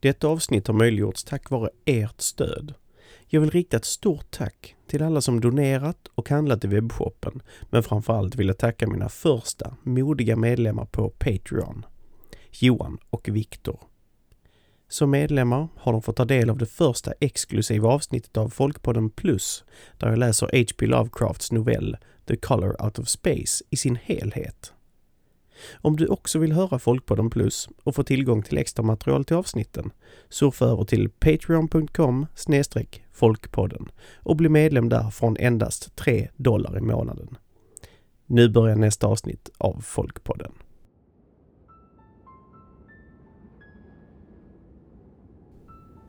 Detta avsnitt har möjliggjorts tack vare ert stöd. Jag vill rikta ett stort tack till alla som donerat och handlat i webbshoppen, men framförallt vill jag tacka mina första modiga medlemmar på Patreon, Johan och Viktor. Som medlemmar har de fått ta del av det första exklusiva avsnittet av Folkpodden Plus, där jag läser H.P. Lovecrafts novell The Color Out of Space i sin helhet. Om du också vill höra Folkpodden Plus och få tillgång till extra material till avsnitten, surfa över till patreon.com folkpodden och bli medlem där från endast 3 dollar i månaden. Nu börjar nästa avsnitt av Folkpodden.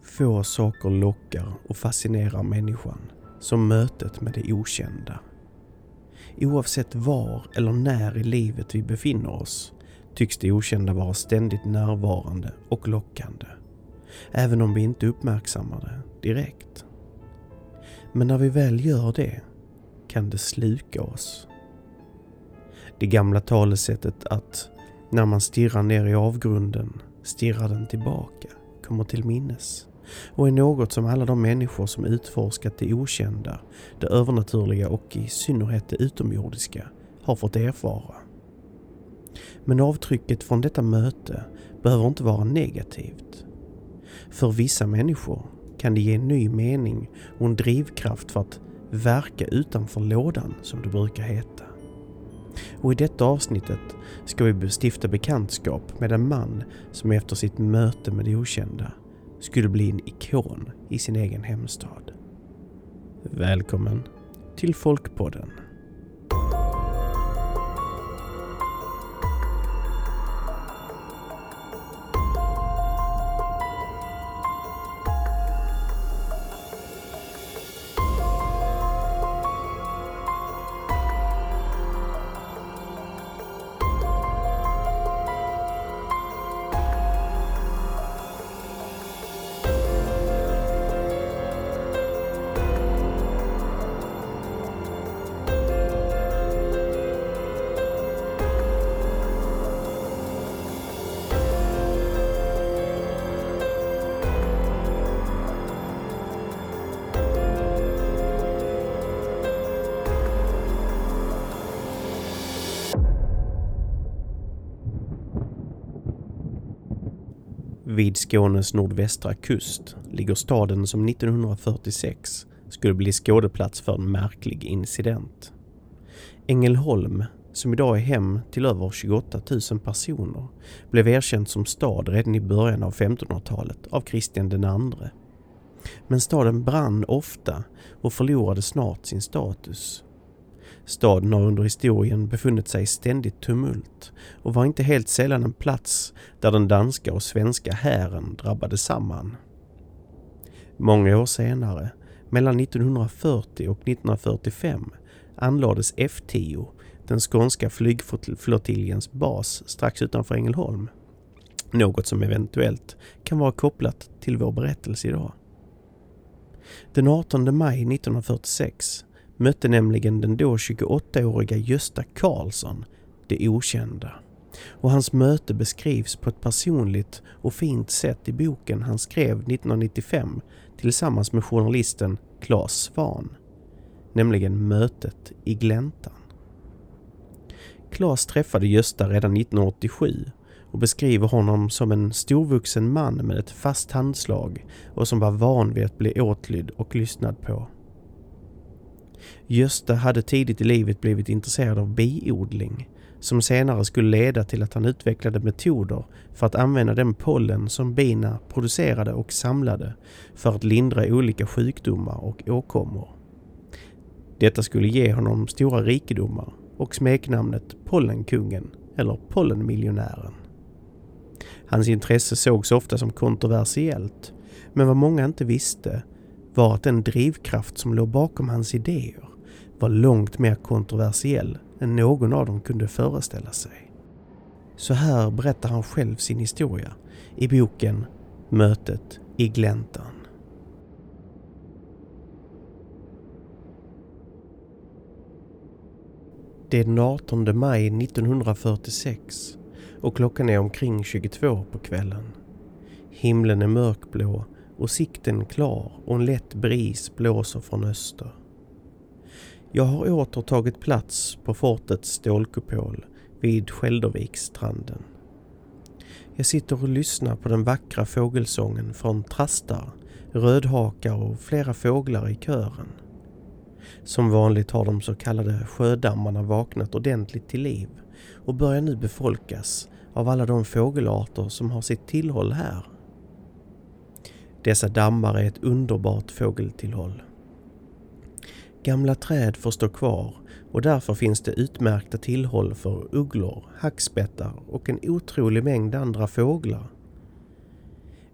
Få saker lockar och fascinerar människan som mötet med det okända. Oavsett var eller när i livet vi befinner oss tycks det okända vara ständigt närvarande och lockande. Även om vi inte uppmärksammar det direkt. Men när vi väl gör det kan det sluka oss. Det gamla talesättet att när man stirrar ner i avgrunden stirrar den tillbaka kommer till minnes och är något som alla de människor som utforskat det okända, det övernaturliga och i synnerhet det utomjordiska har fått erfara. Men avtrycket från detta möte behöver inte vara negativt. För vissa människor kan det ge en ny mening och en drivkraft för att verka utanför lådan som det brukar heta. Och i detta avsnittet ska vi stifta bekantskap med en man som efter sitt möte med det okända skulle bli en ikon i sin egen hemstad. Välkommen till Folkpodden. Vid Skånes nordvästra kust ligger staden som 1946 skulle bli skådeplats för en märklig incident. Ängelholm, som idag är hem till över 28 000 personer, blev erkänt som stad redan i början av 1500-talet av Kristian II. Men staden brann ofta och förlorade snart sin status. Staden har under historien befunnit sig i ständigt tumult och var inte helt sällan en plats där den danska och svenska hären drabbade samman. Många år senare, mellan 1940 och 1945, anlades F10, den skånska flygflottiljens bas strax utanför Ängelholm. Något som eventuellt kan vara kopplat till vår berättelse idag. Den 18 maj 1946 mötte nämligen den då 28-åriga Gösta Karlsson det okända. Och hans möte beskrivs på ett personligt och fint sätt i boken han skrev 1995 tillsammans med journalisten Claes Svan. Nämligen Mötet i Gläntan. Claes träffade Gösta redan 1987 och beskriver honom som en storvuxen man med ett fast handslag och som var van vid att bli åtlydd och lyssnad på. Gösta hade tidigt i livet blivit intresserad av biodling som senare skulle leda till att han utvecklade metoder för att använda den pollen som bina producerade och samlade för att lindra olika sjukdomar och åkommor. Detta skulle ge honom stora rikedomar och smeknamnet Pollenkungen eller Pollenmiljonären. Hans intresse sågs ofta som kontroversiellt men vad många inte visste var att den drivkraft som låg bakom hans idéer var långt mer kontroversiell än någon av dem kunde föreställa sig. Så här berättar han själv sin historia i boken Mötet i gläntan. Det är den 18 maj 1946 och klockan är omkring 22 på kvällen. Himlen är mörkblå och sikten klar och en lätt bris blåser från öster. Jag har åter tagit plats på fortets stålkupol vid Skälderviksstranden. Jag sitter och lyssnar på den vackra fågelsången från trastar, rödhakar och flera fåglar i kören. Som vanligt har de så kallade sjödammarna vaknat ordentligt till liv och börjar nu befolkas av alla de fågelarter som har sitt tillhåll här. Dessa dammar är ett underbart fågeltillhåll. Gamla träd får stå kvar och därför finns det utmärkta tillhåll för ugglor, hackspettar och en otrolig mängd andra fåglar.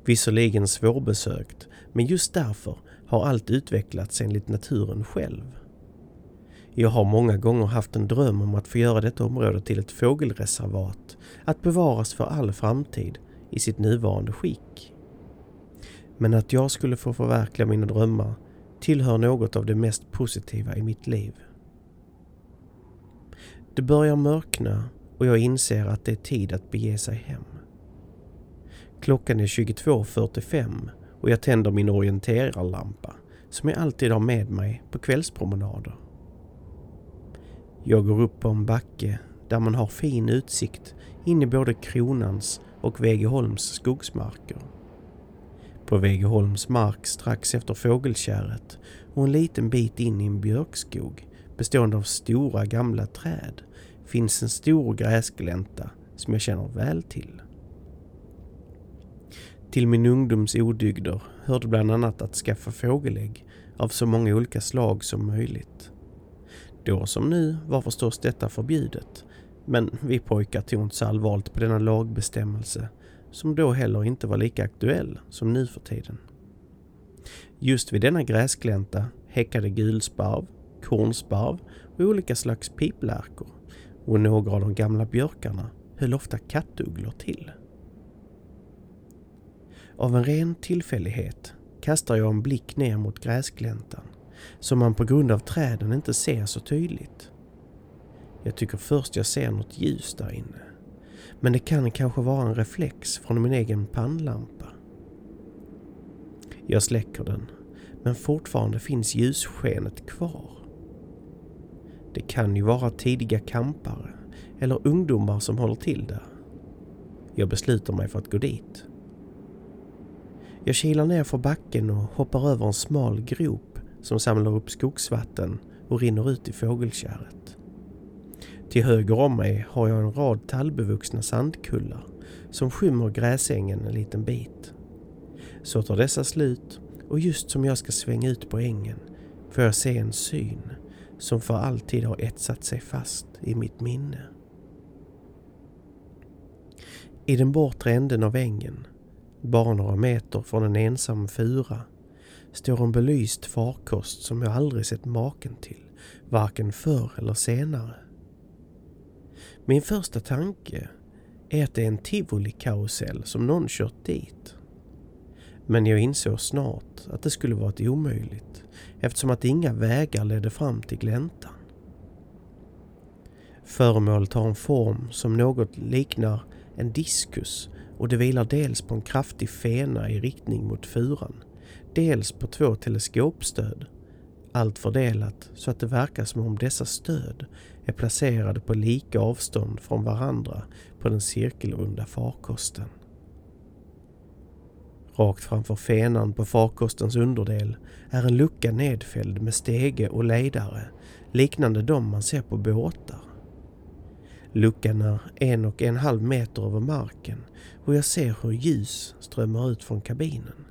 Visserligen svårbesökt, men just därför har allt utvecklats enligt naturen själv. Jag har många gånger haft en dröm om att få göra detta område till ett fågelreservat, att bevaras för all framtid i sitt nuvarande skick. Men att jag skulle få förverkliga mina drömmar tillhör något av det mest positiva i mitt liv. Det börjar mörkna och jag inser att det är tid att bege sig hem. Klockan är 22.45 och jag tänder min orienterarlampa som jag alltid har med mig på kvällspromenader. Jag går upp på en backe där man har fin utsikt in i både Kronans och Vegeholms skogsmarker. På Vegeholms mark strax efter fågelkärret och en liten bit in i en björkskog bestående av stora gamla träd finns en stor gräsglänta som jag känner väl till. Till min ungdoms odygder hörde bland annat att skaffa fågelägg av så många olika slag som möjligt. Då som nu var förstås detta förbjudet, men vi pojkar tog inte så allvarligt på denna lagbestämmelse som då heller inte var lika aktuell som nu för tiden. Just vid denna gräsglänta häckade gulsparv, kornsparv och olika slags piplärkor och några av de gamla björkarna höll ofta kattugglor till. Av en ren tillfällighet kastar jag en blick ner mot gräsgläntan som man på grund av träden inte ser så tydligt. Jag tycker först jag ser något ljus där inne. Men det kan kanske vara en reflex från min egen pannlampa. Jag släcker den, men fortfarande finns ljusskenet kvar. Det kan ju vara tidiga kampare eller ungdomar som håller till där. Jag beslutar mig för att gå dit. Jag kilar ner för backen och hoppar över en smal grop som samlar upp skogsvatten och rinner ut i fågelkärret. Till höger om mig har jag en rad tallbevuxna sandkullar som skymmer gräsängen en liten bit. Så tar dessa slut och just som jag ska svänga ut på ängen får jag se en syn som för alltid har etsat sig fast i mitt minne. I den bortre änden av ängen, bara några meter från en ensam fura, står en belyst farkost som jag aldrig sett maken till, varken förr eller senare. Min första tanke är att det är en tivolikarusell som någon kört dit. Men jag insåg snart att det skulle varit omöjligt eftersom att inga vägar ledde fram till gläntan. Föremålet har en form som något liknar en diskus och det vilar dels på en kraftig fena i riktning mot furan, dels på två teleskopstöd. Allt fördelat så att det verkar som om dessa stöd är placerade på lika avstånd från varandra på den cirkelrunda farkosten. Rakt framför fenan på farkostens underdel är en lucka nedfälld med stege och ledare liknande de man ser på båtar. Luckan är en och en halv meter över marken och jag ser hur ljus strömmar ut från kabinen.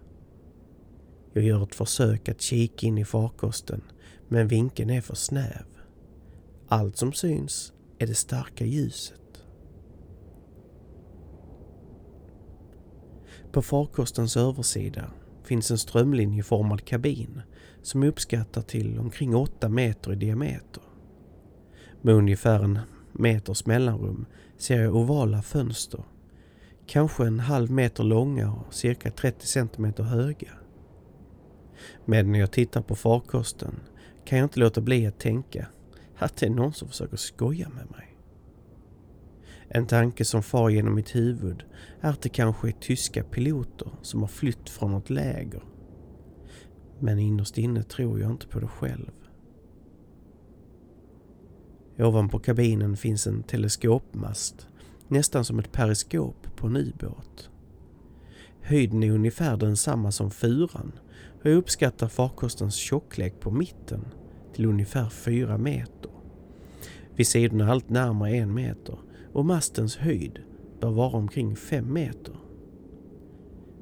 Jag gör ett försök att kika in i farkosten men vinkeln är för snäv. Allt som syns är det starka ljuset. På farkostens översida finns en strömlinjeformad kabin som uppskattar till omkring 8 meter i diameter. Med ungefär en meters mellanrum ser jag ovala fönster. Kanske en halv meter långa och cirka 30 centimeter höga. Men när jag tittar på farkosten kan jag inte låta bli att tänka att det är någon som försöker skoja med mig. En tanke som far genom mitt huvud är att det kanske är tyska piloter som har flytt från något läger. Men innerst inne tror jag inte på det själv. Ovanpå kabinen finns en teleskopmast, nästan som ett periskop på en ubåt. Höjden är ungefär densamma som furan och jag uppskattar farkostens tjocklek på mitten till ungefär fyra meter. Vid sidorna allt närmare en meter och mastens höjd bör vara omkring fem meter.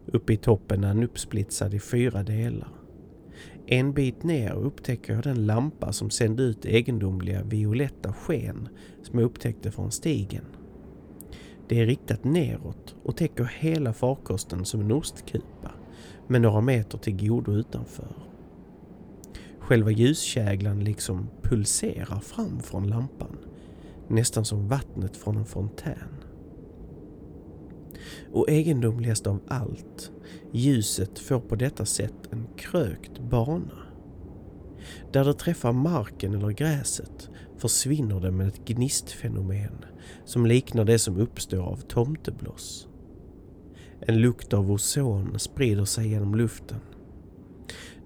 Uppe i toppen är den uppsplitsad i fyra delar. En bit ner upptäcker jag den lampa som sände ut egendomliga violetta sken som jag upptäckte från stigen. Det är riktat neråt och täcker hela farkosten som en ostkupa med några meter till godo utanför. Själva ljuskäglan liksom pulserar fram från lampan, nästan som vattnet från en fontän. Och egendomligast av allt, ljuset får på detta sätt en krökt bana. Där det träffar marken eller gräset försvinner det med ett gnistfenomen som liknar det som uppstår av tomtebloss. En lukt av ozon sprider sig genom luften.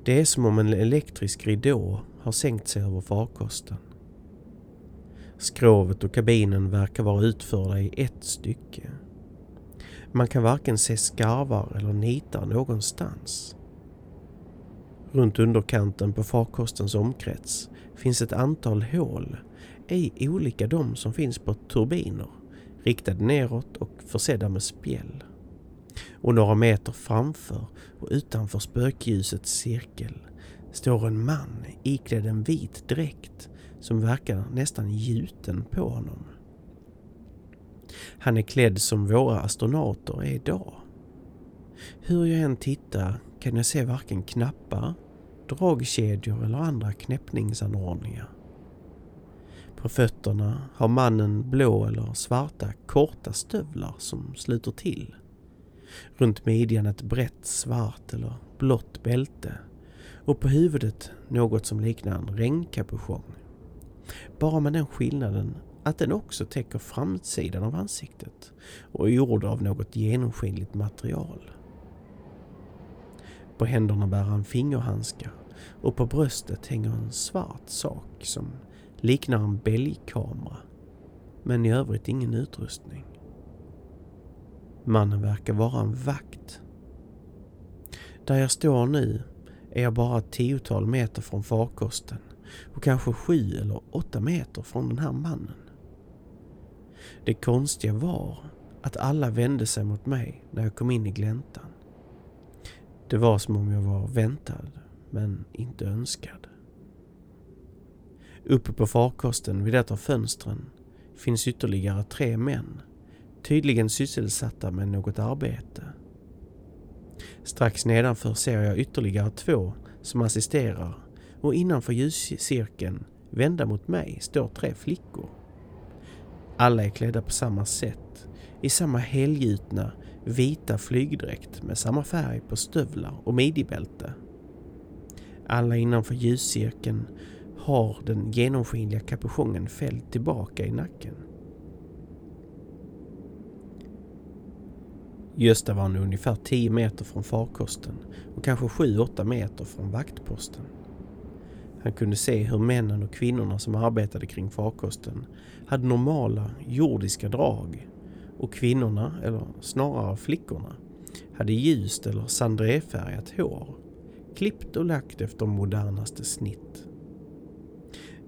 Det är som om en elektrisk ridå har sänkt sig över farkosten. Skrovet och kabinen verkar vara utförda i ett stycke. Man kan varken se skarvar eller nitar någonstans. Runt underkanten på farkostens omkrets finns ett antal hål, ej olika de som finns på turbiner, riktade neråt och försedda med spjäll. Och några meter framför och utanför spökljusets cirkel står en man iklädd en vit dräkt som verkar nästan gjuten på honom. Han är klädd som våra astronauter är idag. Hur jag än tittar kan jag se varken knappar, dragkedjor eller andra knäppningsanordningar. På fötterna har mannen blå eller svarta korta stövlar som sluter till. Runt midjan ett brett svart eller blått bälte och på huvudet något som liknar en regnkapuschong. Bara med den skillnaden att den också täcker framsidan av ansiktet och är gjord av något genomskinligt material. På händerna bär han fingerhandskar och på bröstet hänger en svart sak som liknar en bälgkamera men i övrigt ingen utrustning. Mannen verkar vara en vakt. Där jag står nu är jag bara ett tiotal meter från farkosten och kanske sju eller åtta meter från den här mannen. Det konstiga var att alla vände sig mot mig när jag kom in i gläntan. Det var som om jag var väntad, men inte önskad. Uppe på farkosten vid ett av fönstren finns ytterligare tre män, tydligen sysselsatta med något arbete. Strax nedanför ser jag ytterligare två som assisterar och innanför ljuscirkeln, vända mot mig, står tre flickor. Alla är klädda på samma sätt, i samma helgjutna vita flygdräkt med samma färg på stövlar och midjebälte. Alla innanför ljuscirkeln har den genomskinliga kapuschongen fälld tillbaka i nacken. Gösta var nu ungefär 10 meter från farkosten och kanske 7-8 meter från vaktposten. Han kunde se hur männen och kvinnorna som arbetade kring farkosten hade normala jordiska drag och kvinnorna, eller snarare flickorna, hade ljust eller sandréfärgat hår, klippt och lagt efter modernaste snitt.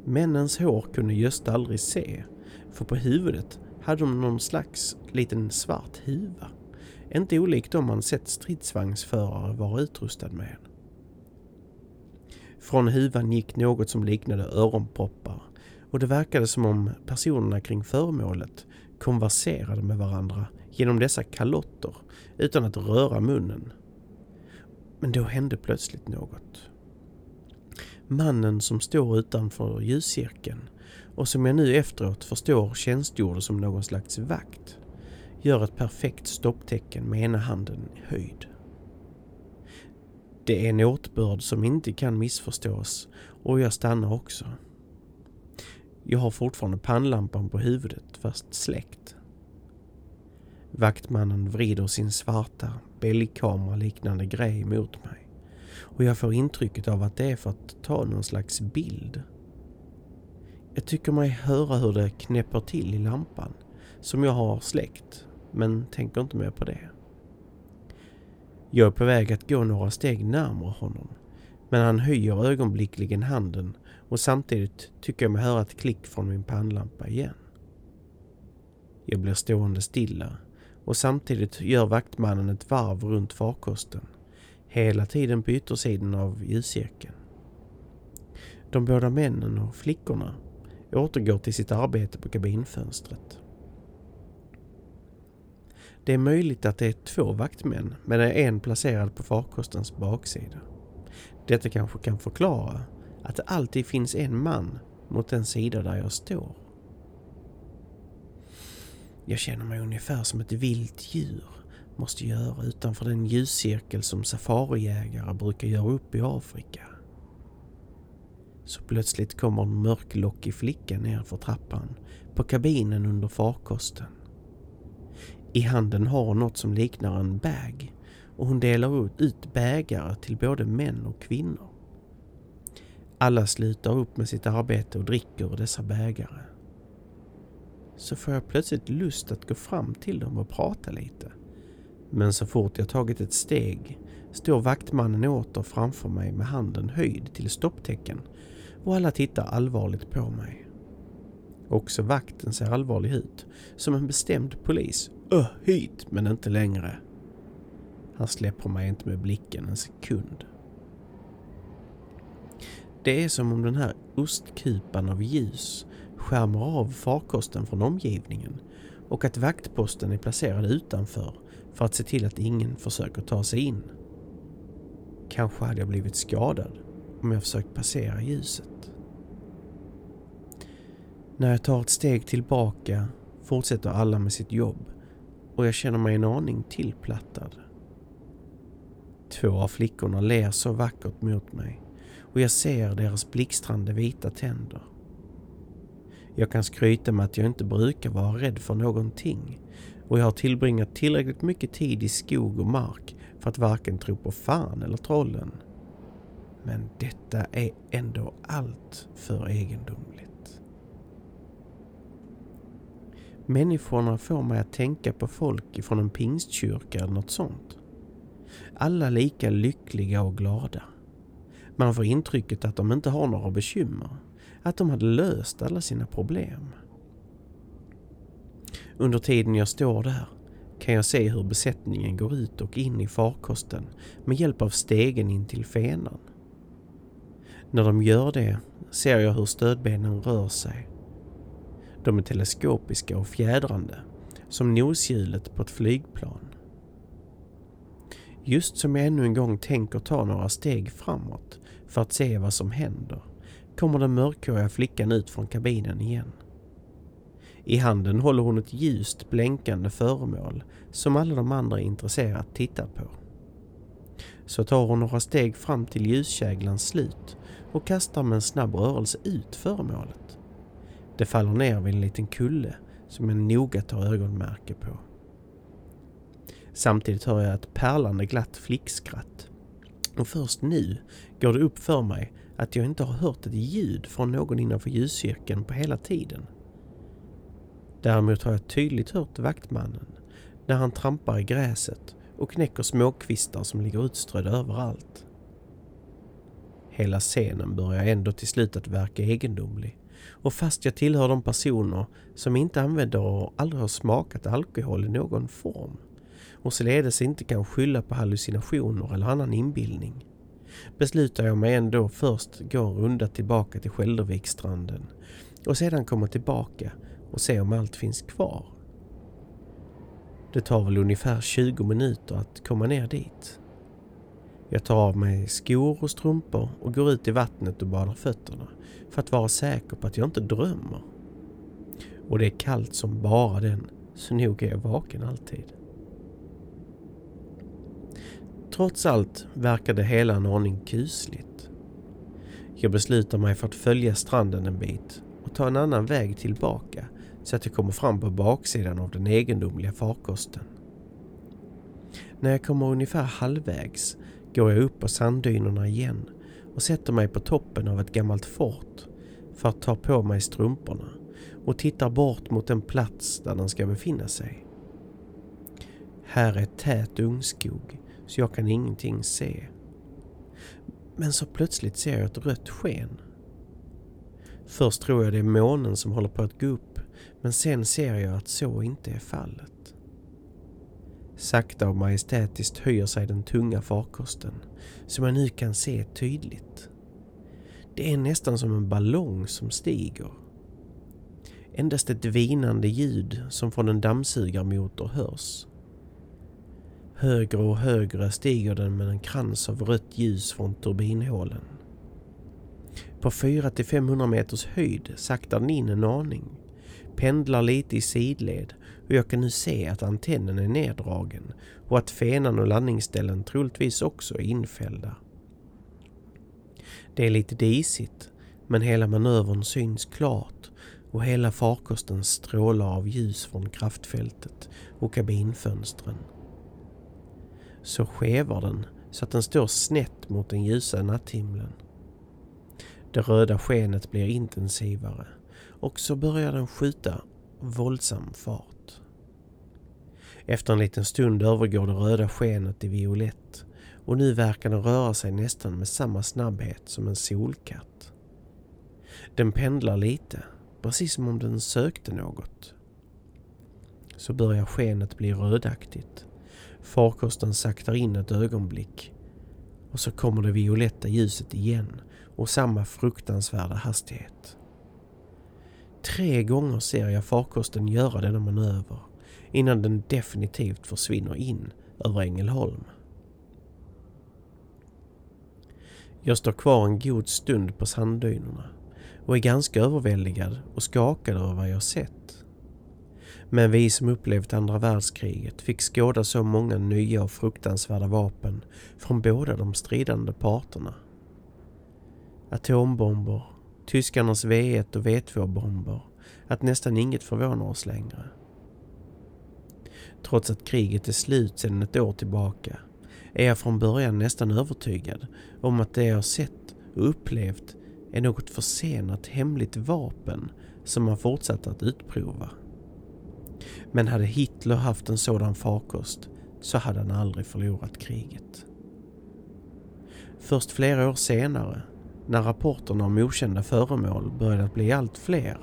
Männens hår kunde Gösta aldrig se, för på huvudet hade de någon slags liten svart huva. Inte olikt de man sett stridsvagnsförare vara utrustad med. Från huvan gick något som liknade öronproppar och det verkade som om personerna kring föremålet konverserade med varandra genom dessa kalotter utan att röra munnen. Men då hände plötsligt något. Mannen som står utanför ljuscirkeln och som jag nu efteråt förstår tjänstgjorde som någon slags vakt gör ett perfekt stopptecken med ena handen i höjd. Det är en åtbörd som inte kan missförstås och jag stannar också. Jag har fortfarande pannlampan på huvudet fast släckt. Vaktmannen vrider sin svarta liknande grej mot mig och jag får intrycket av att det är för att ta någon slags bild. Jag tycker mig höra hur det knäpper till i lampan som jag har släckt men tänker inte mer på det. Jag är på väg att gå några steg närmare honom men han höjer ögonblickligen handen och samtidigt tycker jag mig höra ett klick från min pannlampa igen. Jag blir stående stilla och samtidigt gör vaktmannen ett varv runt farkosten. Hela tiden på yttersidan av ljuscirkeln. De båda männen och flickorna återgår till sitt arbete på kabinfönstret. Det är möjligt att det är två vaktmän men är en placerad på farkostens baksida. Detta kanske kan förklara att det alltid finns en man mot den sida där jag står. Jag känner mig ungefär som ett vilt djur måste göra utanför den ljuscirkel som safarijägare brukar göra upp i Afrika. Så plötsligt kommer en mörklockig flicka ner för trappan på kabinen under farkosten. I handen har hon något som liknar en bag och hon delar ut bägare till både män och kvinnor. Alla slutar upp med sitt arbete och dricker ur dessa bägare. Så får jag plötsligt lust att gå fram till dem och prata lite. Men så fort jag tagit ett steg står vaktmannen åter framför mig med handen höjd till stopptecken och alla tittar allvarligt på mig. Också vakten ser allvarlig ut, som en bestämd polis. Öh, hit men inte längre. Han släpper mig inte med blicken en sekund. Det är som om den här ostkupan av ljus skärmar av farkosten från omgivningen och att vaktposten är placerad utanför för att se till att ingen försöker ta sig in. Kanske hade jag blivit skadad om jag försökt passera ljuset. När jag tar ett steg tillbaka fortsätter alla med sitt jobb och jag känner mig en aning tillplattad. Två av flickorna ler så vackert mot mig och jag ser deras blixtrande vita tänder. Jag kan skryta med att jag inte brukar vara rädd för någonting och jag har tillbringat tillräckligt mycket tid i skog och mark för att varken tro på fan eller trollen. Men detta är ändå allt för egendomligt. Människorna får mig att tänka på folk ifrån en pingstkyrka eller något sånt. Alla lika lyckliga och glada. Man får intrycket att de inte har några bekymmer. Att de hade löst alla sina problem. Under tiden jag står där kan jag se hur besättningen går ut och in i farkosten med hjälp av stegen in till fenan. När de gör det ser jag hur stödbenen rör sig. De är teleskopiska och fjädrande, som noshjulet på ett flygplan. Just som jag ännu en gång tänker ta några steg framåt för att se vad som händer kommer den mörkhåriga flickan ut från kabinen igen. I handen håller hon ett ljust blänkande föremål som alla de andra är intresserade att titta på. Så tar hon några steg fram till ljuskäglans slut och kastar med en snabb rörelse ut föremålet. Det faller ner vid en liten kulle som jag noga tar ögonmärke på. Samtidigt hör jag ett pärlande glatt flickskratt. Och först nu går det upp för mig att jag inte har hört ett ljud från någon innanför ljuscirkeln på hela tiden. Däremot har jag tydligt hört vaktmannen när han trampar i gräset och knäcker småkvistar som ligger utströdda överallt. Hela scenen börjar ändå till slut att verka egendomlig och fast jag tillhör de personer som inte använder och aldrig har smakat alkohol i någon form och således inte kan skylla på hallucinationer eller annan inbildning beslutar jag mig ändå först gå en runda tillbaka till Skäldervikstranden och sedan komma tillbaka och se om allt finns kvar. Det tar väl ungefär 20 minuter att komma ner dit. Jag tar av mig skor och strumpor och går ut i vattnet och badar fötterna för att vara säker på att jag inte drömmer. Och det är kallt som bara den, så nog är jag vaken alltid. Trots allt verkar det hela en aning kusligt. Jag beslutar mig för att följa stranden en bit och ta en annan väg tillbaka så att jag kommer fram på baksidan av den egendomliga farkosten. När jag kommer ungefär halvvägs går jag upp på sanddynerna igen och sätter mig på toppen av ett gammalt fort för att ta på mig strumporna och tittar bort mot den plats där den ska befinna sig. Här är tät ungskog så jag kan ingenting se. Men så plötsligt ser jag ett rött sken. Först tror jag det är månen som håller på att gå upp men sen ser jag att så inte är fallet. Sakta och majestätiskt höjer sig den tunga farkosten som jag nu kan se tydligt. Det är nästan som en ballong som stiger. Endast ett vinande ljud som från en dammsugarmotor hörs. Högre och högre stiger den med en krans av rött ljus från turbinhålen. På 400-500 meters höjd saktar den in en aning, pendlar lite i sidled och jag kan nu se att antennen är neddragen och att fenan och landningsställen troligtvis också är infällda. Det är lite disigt men hela manövern syns klart och hela farkosten strålar av ljus från kraftfältet och kabinfönstren. Så skevar den så att den står snett mot den ljusa natthimlen. Det röda skenet blir intensivare och så börjar den skjuta våldsam fart. Efter en liten stund övergår det röda skenet i violett och nu verkar den röra sig nästan med samma snabbhet som en solkatt. Den pendlar lite, precis som om den sökte något. Så börjar skenet bli rödaktigt. Farkosten saktar in ett ögonblick och så kommer det violetta ljuset igen och samma fruktansvärda hastighet. Tre gånger ser jag farkosten göra denna manöver innan den definitivt försvinner in över Ängelholm. Jag står kvar en god stund på sanddynerna och är ganska överväldigad och skakad över vad jag sett. Men vi som upplevt andra världskriget fick skåda så många nya och fruktansvärda vapen från båda de stridande parterna. Atombomber, tyskarnas V1 och V2-bomber, att nästan inget förvånar oss längre. Trots att kriget är slut sedan ett år tillbaka är jag från början nästan övertygad om att det jag sett och upplevt är något försenat hemligt vapen som man fortsatt att utprova. Men hade Hitler haft en sådan farkost så hade han aldrig förlorat kriget. Först flera år senare, när rapporterna om okända föremål började att bli allt fler,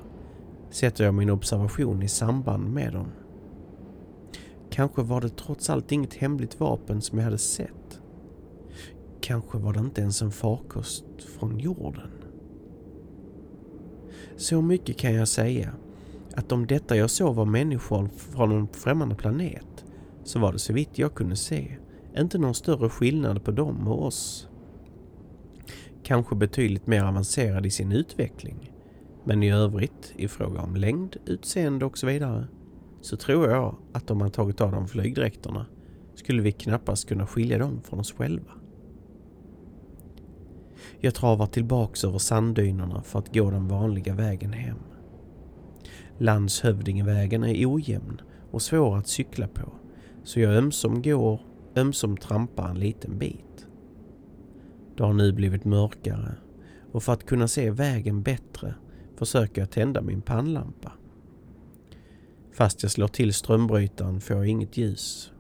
sätter jag min observation i samband med dem. Kanske var det trots allt inget hemligt vapen som jag hade sett. Kanske var det inte ens en farkost från jorden. Så mycket kan jag säga att om detta jag såg var människor från en främmande planet så var det så vitt jag kunde se inte någon större skillnad på dem och oss. Kanske betydligt mer avancerad i sin utveckling. Men i övrigt, i fråga om längd, utseende och så vidare, så tror jag att om man tagit av dem flygdräkterna skulle vi knappast kunna skilja dem från oss själva. Jag travar tillbaks över sanddynerna för att gå den vanliga vägen hem. Landshövdingevägen är ojämn och svår att cykla på så jag ömsom går, ömsom trampar en liten bit. Det har nu blivit mörkare och för att kunna se vägen bättre försöker jag tända min pannlampa. Fast jag slår till strömbrytaren får jag inget ljus.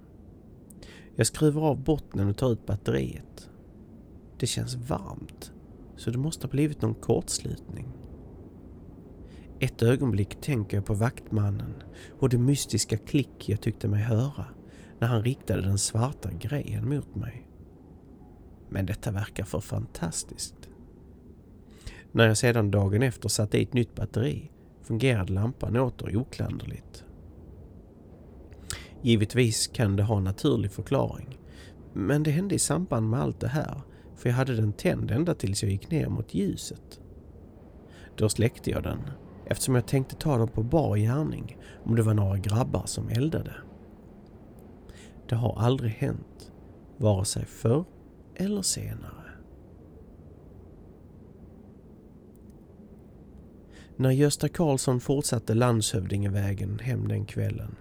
Jag skruvar av bottnen och tar ut batteriet. Det känns varmt, så det måste ha blivit någon kortslutning. Ett ögonblick tänker jag på vaktmannen och det mystiska klick jag tyckte mig höra när han riktade den svarta grejen mot mig. Men detta verkar för fantastiskt. När jag sedan dagen efter satte i ett nytt batteri fungerade lampan åter oklanderligt. Givetvis kan det ha en naturlig förklaring. Men det hände i samband med allt det här för jag hade den tänd ända tills jag gick ner mot ljuset. Då släckte jag den eftersom jag tänkte ta dem på bar gärning om det var några grabbar som eldade. Det har aldrig hänt, vare sig förr eller senare. När Gösta Karlsson fortsatte landshövdingevägen hem den kvällen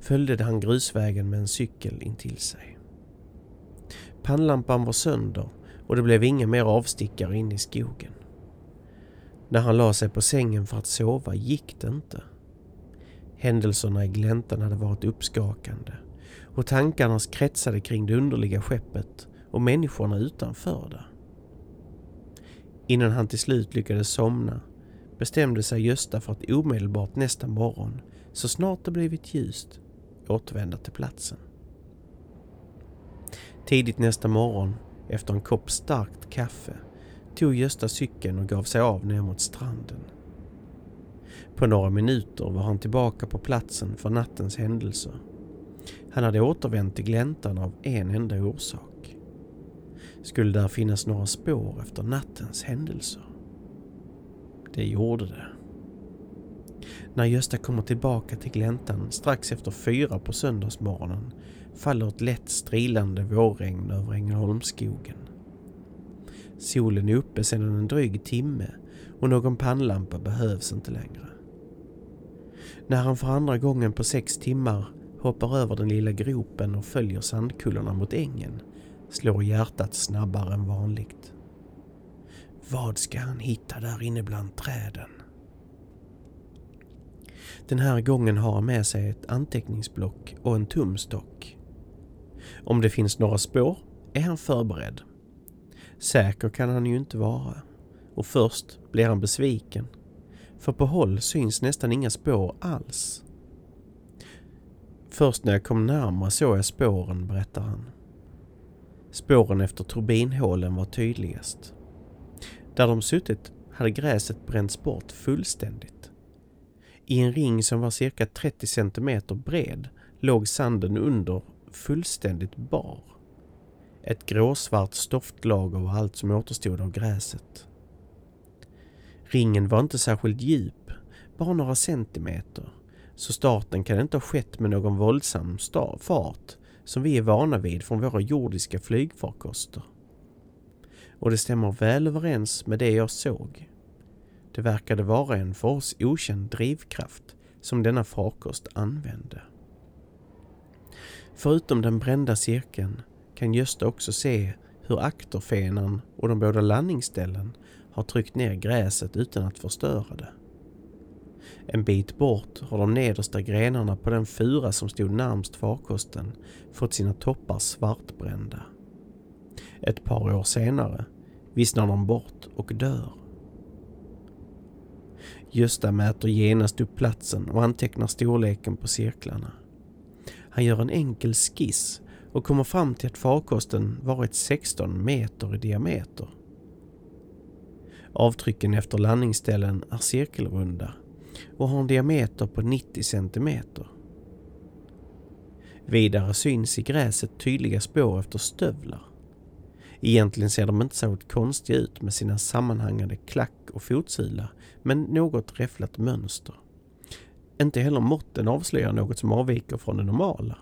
följde han grusvägen med en cykel intill sig. Pannlampan var sönder och det blev inga mer avstickare in i skogen. När han la sig på sängen för att sova gick det inte. Händelserna i gläntan hade varit uppskakande och tankarna kretsade kring det underliga skeppet och människorna utanför det. Innan han till slut lyckades somna bestämde sig Gösta för att omedelbart nästa morgon, så snart det blivit ljust, återvända till platsen. Tidigt nästa morgon, efter en kopp starkt kaffe, tog Gösta cykeln och gav sig av ner mot stranden. På några minuter var han tillbaka på platsen för nattens händelser. Han hade återvänt till gläntan av en enda orsak. Skulle där finnas några spår efter nattens händelser? Det gjorde det. När Gösta kommer tillbaka till gläntan strax efter fyra på söndagsmorgonen faller ett lätt strilande vårregn över Ängelholmsskogen. Solen är uppe sedan en dryg timme och någon pannlampa behövs inte längre. När han för andra gången på sex timmar hoppar över den lilla gropen och följer sandkullarna mot ängen slår hjärtat snabbare än vanligt. Vad ska han hitta där inne bland träden? Den här gången har han med sig ett anteckningsblock och en tumstock. Om det finns några spår är han förberedd. Säker kan han ju inte vara. Och först blir han besviken. För på håll syns nästan inga spår alls. Först när jag kom närmare såg jag spåren, berättar han. Spåren efter turbinhålen var tydligast. Där de suttit hade gräset bränts bort fullständigt. I en ring som var cirka 30 centimeter bred låg sanden under fullständigt bar. Ett gråsvart stoftlager var allt som återstod av gräset. Ringen var inte särskilt djup, bara några centimeter, så starten kan inte ha skett med någon våldsam fart som vi är vana vid från våra jordiska flygfarkoster. Och det stämmer väl överens med det jag såg. Det verkade vara en för oss okänd drivkraft som denna farkost använde. Förutom den brända cirkeln kan Gösta också se hur akterfenan och de båda landningsställen har tryckt ner gräset utan att förstöra det. En bit bort har de nedersta grenarna på den fura som stod närmst farkosten fått sina toppar svartbrända. Ett par år senare vissnar de bort och dör. Gösta mäter genast upp platsen och antecknar storleken på cirklarna. Han gör en enkel skiss och kommer fram till att farkosten varit 16 meter i diameter. Avtrycken efter landningsställen är cirkelrunda och har en diameter på 90 centimeter. Vidare syns i gräset tydliga spår efter stövlar. Egentligen ser de inte särskilt konstiga ut med sina sammanhängande klack och fotsula men något räfflat mönster. Inte heller måtten avslöjar något som avviker från det normala.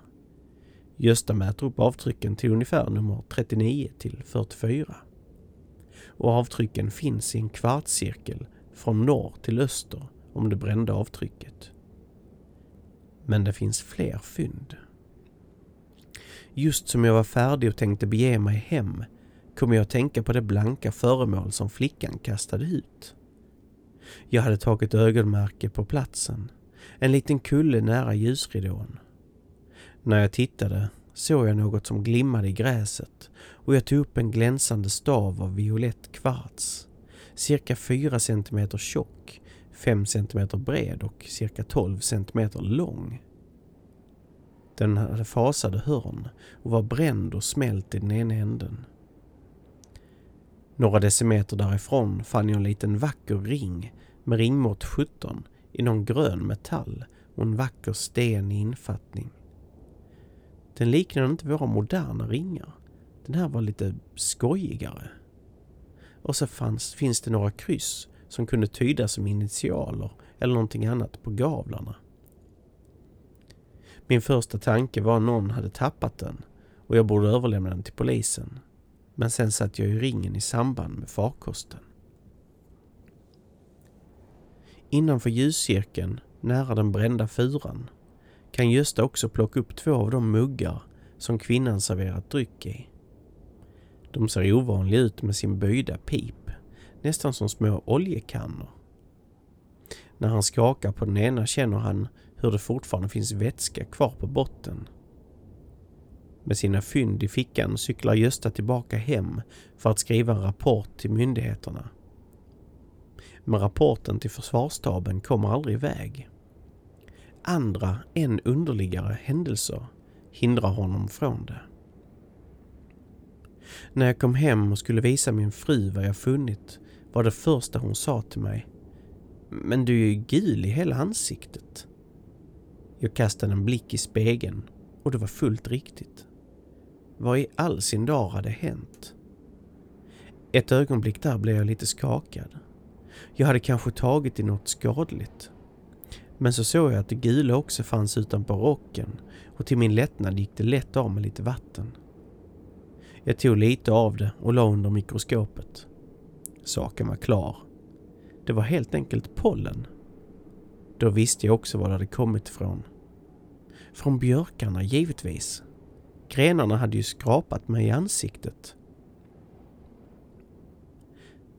Gösta mäter upp avtrycken till ungefär nummer 39 till 44. Och avtrycken finns i en kvartscirkel från norr till öster om det brända avtrycket. Men det finns fler fynd. Just som jag var färdig och tänkte bege mig hem kom jag att tänka på det blanka föremål som flickan kastade ut. Jag hade tagit ögonmärke på platsen, en liten kulle nära ljusridån. När jag tittade såg jag något som glimmade i gräset och jag tog upp en glänsande stav av violett kvarts, cirka 4 cm tjock, 5 cm bred och cirka 12 cm lång. Den hade fasade hörn och var bränd och smält i den ena änden. Några decimeter därifrån fann jag en liten vacker ring med ringmått 17 i någon grön metall och en vacker sten i infattning. Den liknade inte våra moderna ringar. Den här var lite skojigare. Och så fanns, finns det några kryss som kunde tydas som initialer eller någonting annat på gavlarna. Min första tanke var att någon hade tappat den och jag borde överlämna den till polisen. Men sen satt jag i ringen i samband med farkosten. Innanför ljuscirkeln, nära den brända furan, kan Gösta också plocka upp två av de muggar som kvinnan serverat dryck i. De ser ovanliga ut med sin böjda pip, nästan som små oljekannor. När han skakar på den ena känner han hur det fortfarande finns vätska kvar på botten. Med sina fynd i fickan cyklar Gösta tillbaka hem för att skriva en rapport till myndigheterna. Men rapporten till försvarsstaben kommer aldrig iväg. Andra, än underligare händelser hindrar honom från det. När jag kom hem och skulle visa min fru vad jag funnit var det första hon sa till mig Men du är ju gul i hela ansiktet. Jag kastade en blick i spegeln och det var fullt riktigt. Vad i all sin dar hade hänt? Ett ögonblick där blev jag lite skakad. Jag hade kanske tagit i något skadligt. Men så såg jag att det gula också fanns utanpå rocken och till min lättnad gick det lätt av med lite vatten. Jag tog lite av det och la under mikroskopet. Saken var klar. Det var helt enkelt pollen. Då visste jag också var det hade kommit ifrån. Från björkarna, givetvis. Grenarna hade ju skrapat mig i ansiktet.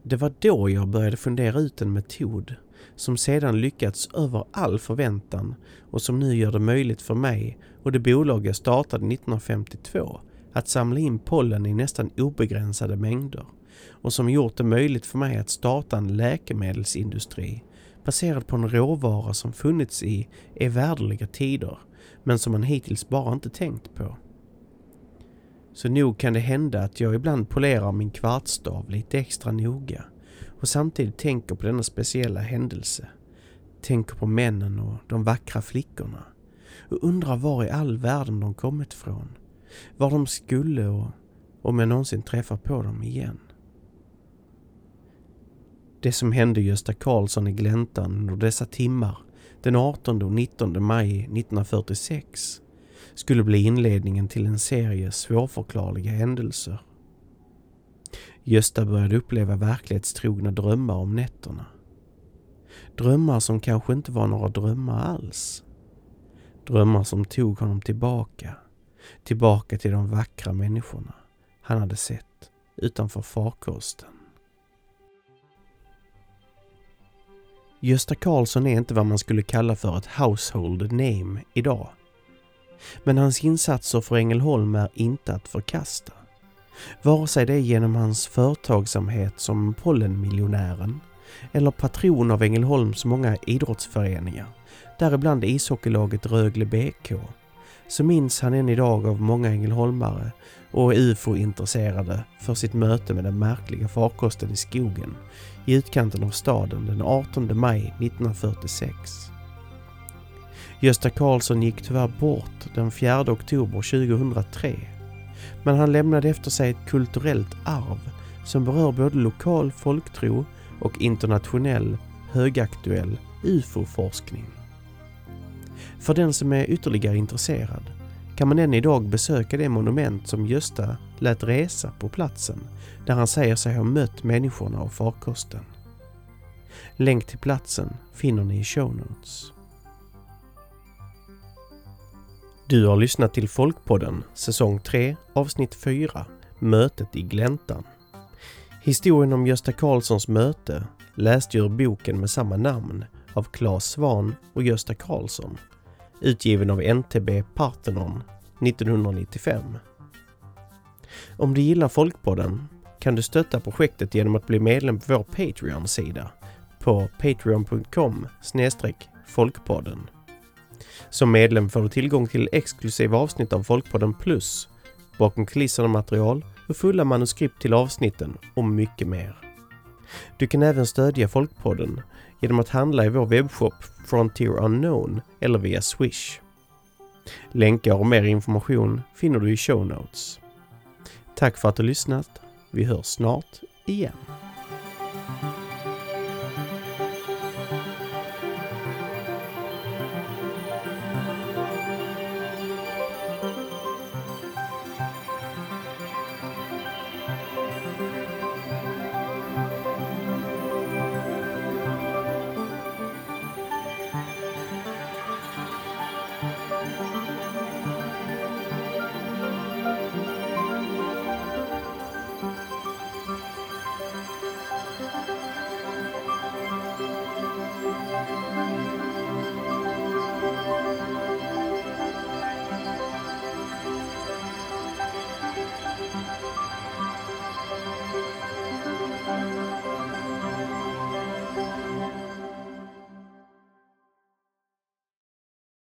Det var då jag började fundera ut en metod som sedan lyckats över all förväntan och som nu gör det möjligt för mig och det bolag jag startade 1952 att samla in pollen i nästan obegränsade mängder och som gjort det möjligt för mig att starta en läkemedelsindustri baserad på en råvara som funnits i evärdliga tider men som man hittills bara inte tänkt på. Så nog kan det hända att jag ibland polerar min kvartstav lite extra noga och samtidigt tänker på denna speciella händelse. Tänker på männen och de vackra flickorna och undrar var i all världen de kommit ifrån. Var de skulle och om jag någonsin träffar på dem igen. Det som hände Gösta Karlsson i Gläntan under dessa timmar den 18 och 19 maj 1946 skulle bli inledningen till en serie svårförklarliga händelser. Gösta började uppleva verklighetstrogna drömmar om nätterna. Drömmar som kanske inte var några drömmar alls. Drömmar som tog honom tillbaka. Tillbaka till de vackra människorna han hade sett utanför farkosten. Gösta Karlsson är inte vad man skulle kalla för ett household name idag. Men hans insatser för Ängelholm är inte att förkasta. Vare sig det är genom hans företagsamhet som pollenmiljonären eller patron av Ängelholms många idrottsföreningar, däribland ishockeylaget Rögle BK, så minns han än idag av många ängelholmare och ufo-intresserade för sitt möte med den märkliga farkosten i skogen i utkanten av staden den 18 maj 1946. Gösta Karlsson gick tyvärr bort den 4 oktober 2003. Men han lämnade efter sig ett kulturellt arv som berör både lokal folktro och internationell högaktuell ufo-forskning. För den som är ytterligare intresserad kan man än idag besöka det monument som Gösta lät resa på platsen där han säger sig ha mött människorna och farkosten. Länk till platsen finner ni i show notes. Du har lyssnat till Folkpodden säsong 3 avsnitt 4 Mötet i Gläntan. Historien om Gösta Karlssons möte läste ur boken med samma namn av Claes Svan och Gösta Karlsson utgiven av NTB Parthenon 1995. Om du gillar Folkpodden kan du stötta projektet genom att bli medlem på vår Patreon-sida på patreon.com folkpodden. Som medlem får du tillgång till exklusiva avsnitt av Folkpodden Plus, bakom kulisserna material och fulla manuskript till avsnitten och mycket mer. Du kan även stödja Folkpodden genom att handla i vår webbshop Frontier Unknown eller via Swish. Länkar och mer information finner du i show notes. Tack för att du lyssnat. Vi hörs snart igen.